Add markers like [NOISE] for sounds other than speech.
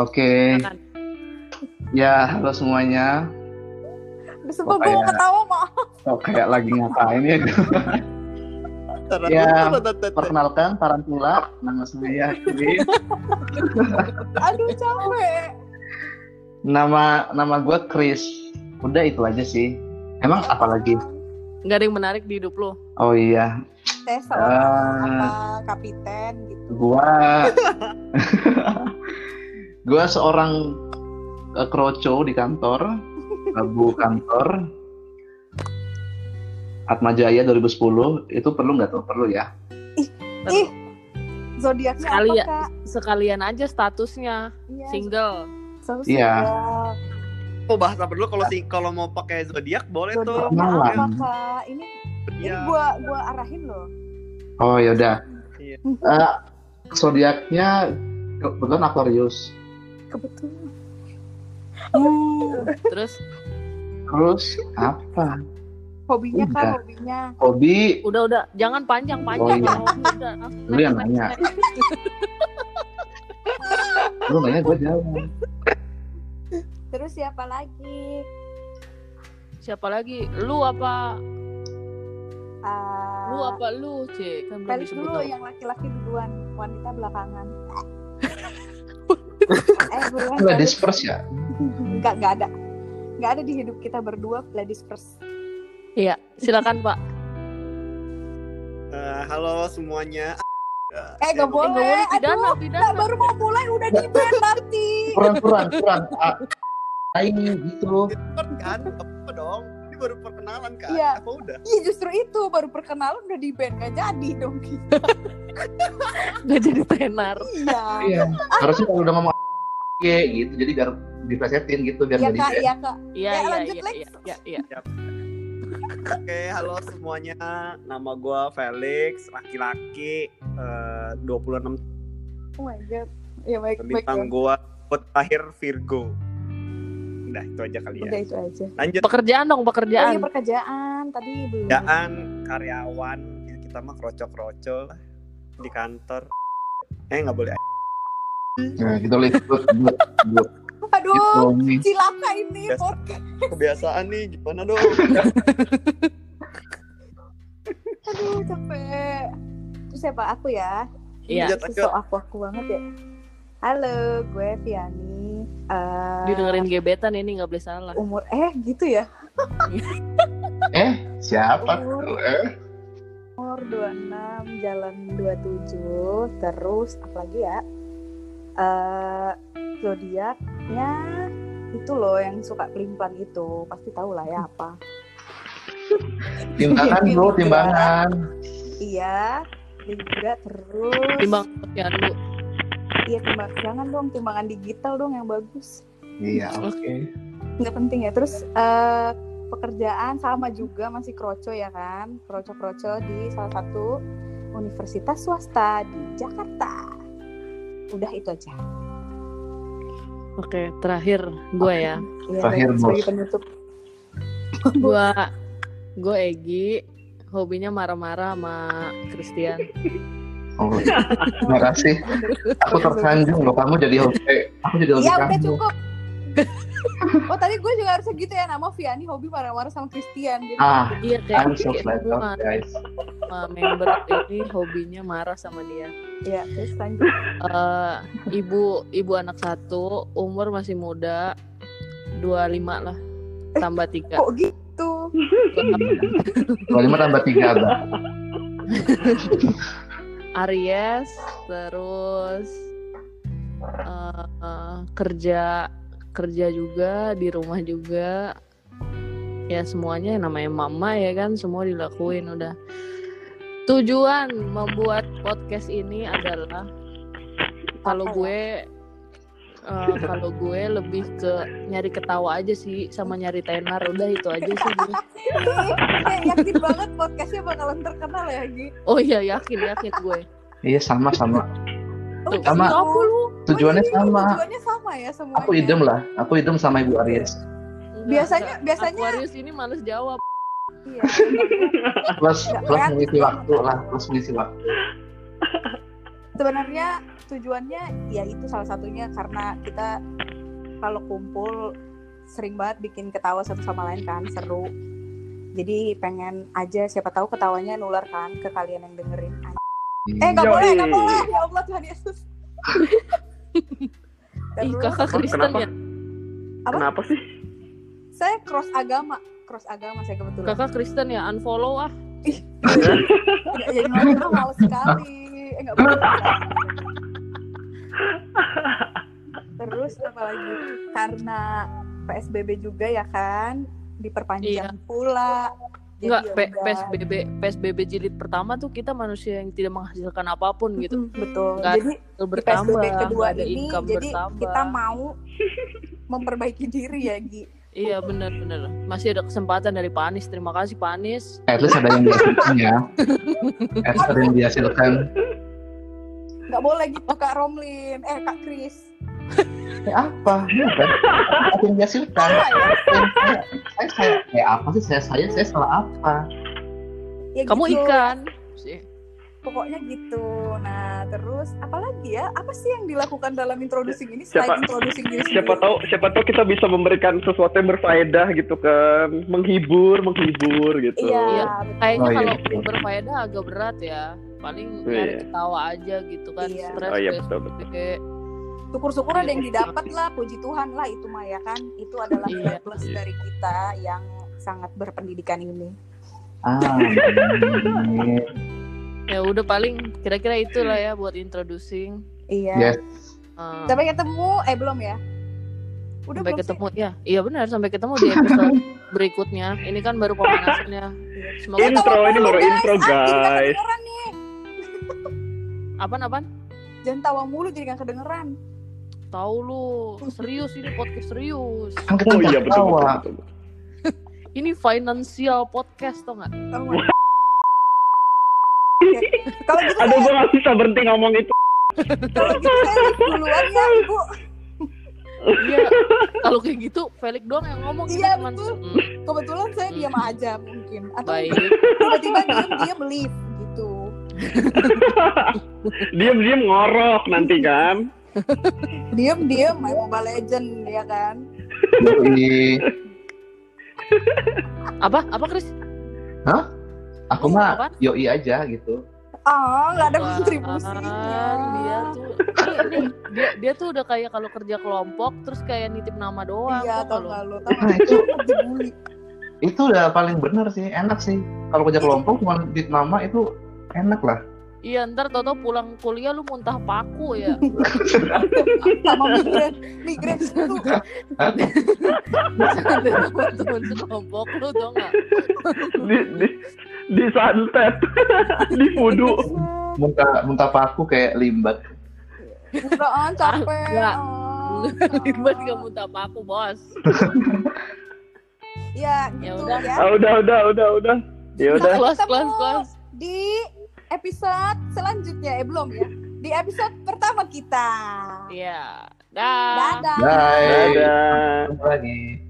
Oke. Silakan. Ya, halo semuanya. Sumpah Oh, gue mau kayak- ketawa maaf. Oh, kayak lagi ngapain ya? Ya, Perkenalkan Tarantula, nama saya Kiri. [LAUGHS] Aduh capek. Nama nama gue Chris. Udah itu aja sih. Emang apa lagi? Nggak ada yang menarik di hidup lo. Oh iya, seorang Ah. apa kapiten gitu. gua [LAUGHS] gua seorang eh, kroco di kantor, abu kantor. Atma Jaya 2010 itu perlu nggak tuh? Perlu ya. Ih, zodiaknya Sekali apa ya. kak? Sekalian aja statusnya Iya. single. selalu Iya. zodiak. Oh bahas apa dulu kalau si kalau mau pakai zodiak boleh tuh. Zodiaknya apa Kenalan. kak? Ini ini Iya. gua gua arahin loh. Oh yaudah. Iya. Eh, zodiaknya kebetulan Aquarius. Kebetulan. Terus Terus apa? Hobinya Udah. hobinya. Hobi udah udah jangan panjang-panjang. Oh, iya. Udah, langsung Lu yang nanya. lu nanya gue jawab. Terus siapa lagi? Siapa lagi? Lu apa? Ah, Lu apa lu, C? Kan belum Felix disebut dulu tau. yang laki-laki duluan, wanita belakangan. Eh Nggak Felix. disperse ya? Enggak, enggak ada. Enggak ada di hidup kita berdua ladies first. Iya, silakan Pak. Eh, halo semuanya. Eh, enggak Eh, boleh. nggak boleh Aduh, pidana, baru mau mulai udah di ban nanti. Kurang kurang kurang. Ah, ini gitu. Kan kan apa dong? Ini baru perkenalan kan? Iya. Apa udah? Iya justru itu baru perkenalan udah di ban nggak jadi dong kita. [LAUGHS] Nggak jadi tenar. Iya. Iya. Harusnya kalau udah ngomong gitu, jadi biar diplesetin gitu biar Iya nggak kak, iya kak. Iya, Ya, iya, lanjut, iya, Lex. iya, iya, iya. Oke, halo semuanya. Nama gua Felix, laki-laki eh, 26 Oh my god. Iya baik bintang gua buat terakhir Virgo. Udah itu aja kali ya. Udah itu aja. Lanjut Pekerjaan dong, Oh, pekerjaan. iya pekerjaan tadi belum. kerjaan karyawan ya, kita mah kroco-kroco lah di kantor. Eh nggak boleh. Nah, gitu lihat. Aduh, Gitu, cilaka ini Biasa. podcast. Kebiasaan nih gimana dong? Aduh capek. Terus siapa aku ya? Iya, lanjut. Sok aku aku banget ya. Halo, gue Viani. Eh, didengerin gebetan ini nggak boleh salah. umur eh gitu ya. [LAUGHS] Eh, siapa? Umur, tuh? Eh, umur 26, jalan 27, terus apa lagi ya? Eh zodiaknya itu loh yang suka pelimpan itu, pasti tahu lah ya apa. timbangan bro, timbangan. Iya, juga terus. Timbang ya lu. Iya timbang, jangan dong timbangan digital dong yang bagus. Iya, oke. Nggak penting ya. Terus eh pekerjaan sama juga masih kroco ya kan, kroco-kroco di salah satu universitas swasta di Jakarta. Udah itu aja. Oke, terakhir gue ya. Iya, Terakhir, sebagai Bos. penutup. Gue gue Egi, hobinya marah-marah sama Christian. Oh, terima kasih. Aku tersanjung loh, kamu jadi host. Aku jadi host Iya udah cukup. Oh tadi gue juga harusnya gitu ya nama Viani hobi marah-marah sama Christian. Jadi Ah, Iya kayak I'm so glad guys. member ini hobinya marah sama dia. Ya terus lanjut. Eh, ibu ibu anak satu, umur masih muda, 25 lah, tambah tiga. Kok gitu? 25 tambah 3, Mbak. Aries, terus eh, eh, kerja kerja juga di rumah juga. Ya semuanya yang namanya mama ya kan semua dilakuin udah. Tujuan membuat podcast ini adalah kalau ya? gue eh, kalau gue lebih ke nyari ketawa aja sih sama nyari tenar udah itu aja sih gue. [LAUGHS] Yakin banget podcastnya bakalan terkenal ya Gi. Oh iya yakin yakin gue. Iya, sama sama. Oh, Sama. gitu. Apa lu? Tujuannya Oh, iya, sama. Tujuannya sama ya semuanya. Aku idem lah. Aku idem sama Ibu Aries. Biasanya- biasanya- Aquarius ini males jawab. Iya. Plus plus mengisi waktu lah, plus mengisi waktu. Sebenarnya tujuannya ya itu salah satunya karena kita kalau kumpul sering banget bikin ketawa satu sama lain kan seru jadi pengen aja siapa tahu ketawanya nular kan ke kalian yang dengerin eh nggak boleh nggak boleh ya Allah Tuhan Yesus Ih, kakak Kristen kenapa? ya. Apa? Kenapa sih? saya cross agama cross agama saya kebetulan Kakak Kristen ya, unfollow ah. Nggak, jadi ngobrol mau sekali eh nggak [LAUGHS] boleh terus apalagi karena PSBB juga ya kan diperpanjang pula Enggak, P- ya udah. PSBB PSBB jilid pertama tuh kita manusia yang tidak menghasilkan apa pun gitu. Mm, betul Nggak jadi bertambah, PSBB kedua ada ini income jadi bertambah. kita mau memperbaiki diri ya Gi Iya benar benar. Masih ada kesempatan dari Pak Anies. Terima kasih Pak Anies. At least ada yang dihasilkan ya. [LAUGHS] At least ada yang dihasilkan. Nggak boleh gitu Kak Romlin eh Kak Kris Eh apa? Yang dihasilkan? Apa ya? Saya, saya, saya, eh apa sih saya saya saya salah apa? ya Kamu gitu. ikan. Sih. pokoknya gitu nah terus apalagi ya apa sih yang dilakukan dalam introducing ini Siapa- selain introducing diri Siapa sendiri? tahu siapa tahu kita bisa memberikan sesuatu yang berfaedah gitu kan. Menghibur, menghibur gitu. iya Iya. Kayaknya Oh, iya, kalau betul. berfaedah agak berat ya. Paling Iya. nyari ketawa aja gitu kan. Iya. Stres Oh iya betul syukur-syukur ada yang didapat lah puji Tuhan lah itu mah ya kan itu adalah Iya. nilai plus dari kita yang sangat berpendidikan ini Ah. Ya udah paling kira-kira itulah ya buat introducing. iya yes. Eh, sampai ketemu eh belum ya udah sampai belum ketemu ya. Iya benar sampai ketemu di episode [LAUGHS] berikutnya. Ini kan baru pemanasannya. Semoga sih? Intro, ini baru intro, Ah, nggak guys. Apaan apaan? jangan tawa mulu jadi nggak kedengeran Tahu lu, serius ini podcast serius. Kan kita Oh iya betul betul. betul. [LAUGHS] Ini financial podcast tau nggak? Oh my- Oke. kalau gitu Aduh gue gak bisa berhenti ngomong itu. kalau gitu saya duluan ya ibu Iya. Kalau kayak gitu, Felix doang yang ngomong Iya, cuman, betul. "Hmm, kebetulan saya diam aja mungkin atau tiba-tiba diam dia leave gitu [LAUGHS] Diam-diam ngorok nanti kan. diam diam main Mobile Legend ya kan. Apa? Apa Chris? Aku Ngomong mah yoi aja gitu. ah nggak ada kontribusinya Dia tuh nih, dia dia tuh udah kayak kalau kerja kelompok terus kayak nitip nama doang. iya tau lo Nah, nggak itu dibully itu udah paling bener sih, enak sih. Kalau kerja kelompok cuma di nama itu enak lah. Iya ntar tau pulang kuliah lu muntah paku ya. [LAUGHS] sama migran migran itu [LAUGHS] Teman-teman sekelompok lu tau nggak? Di di di santet, [LAUGHS] di fudu. Muntah muntah paku kayak limbat. udah ah, capek Nggak. ah. Ribet gak muntah paku bos. ya Ya gitu udah. ya Ah, udah udah udah udah. Ya udah. Kelas ketemu. kelas kelas. di episode selanjutnya eh belum ya di episode pertama kita Iya. Dah. dadah Bye. Dadah. Ketemu lagi.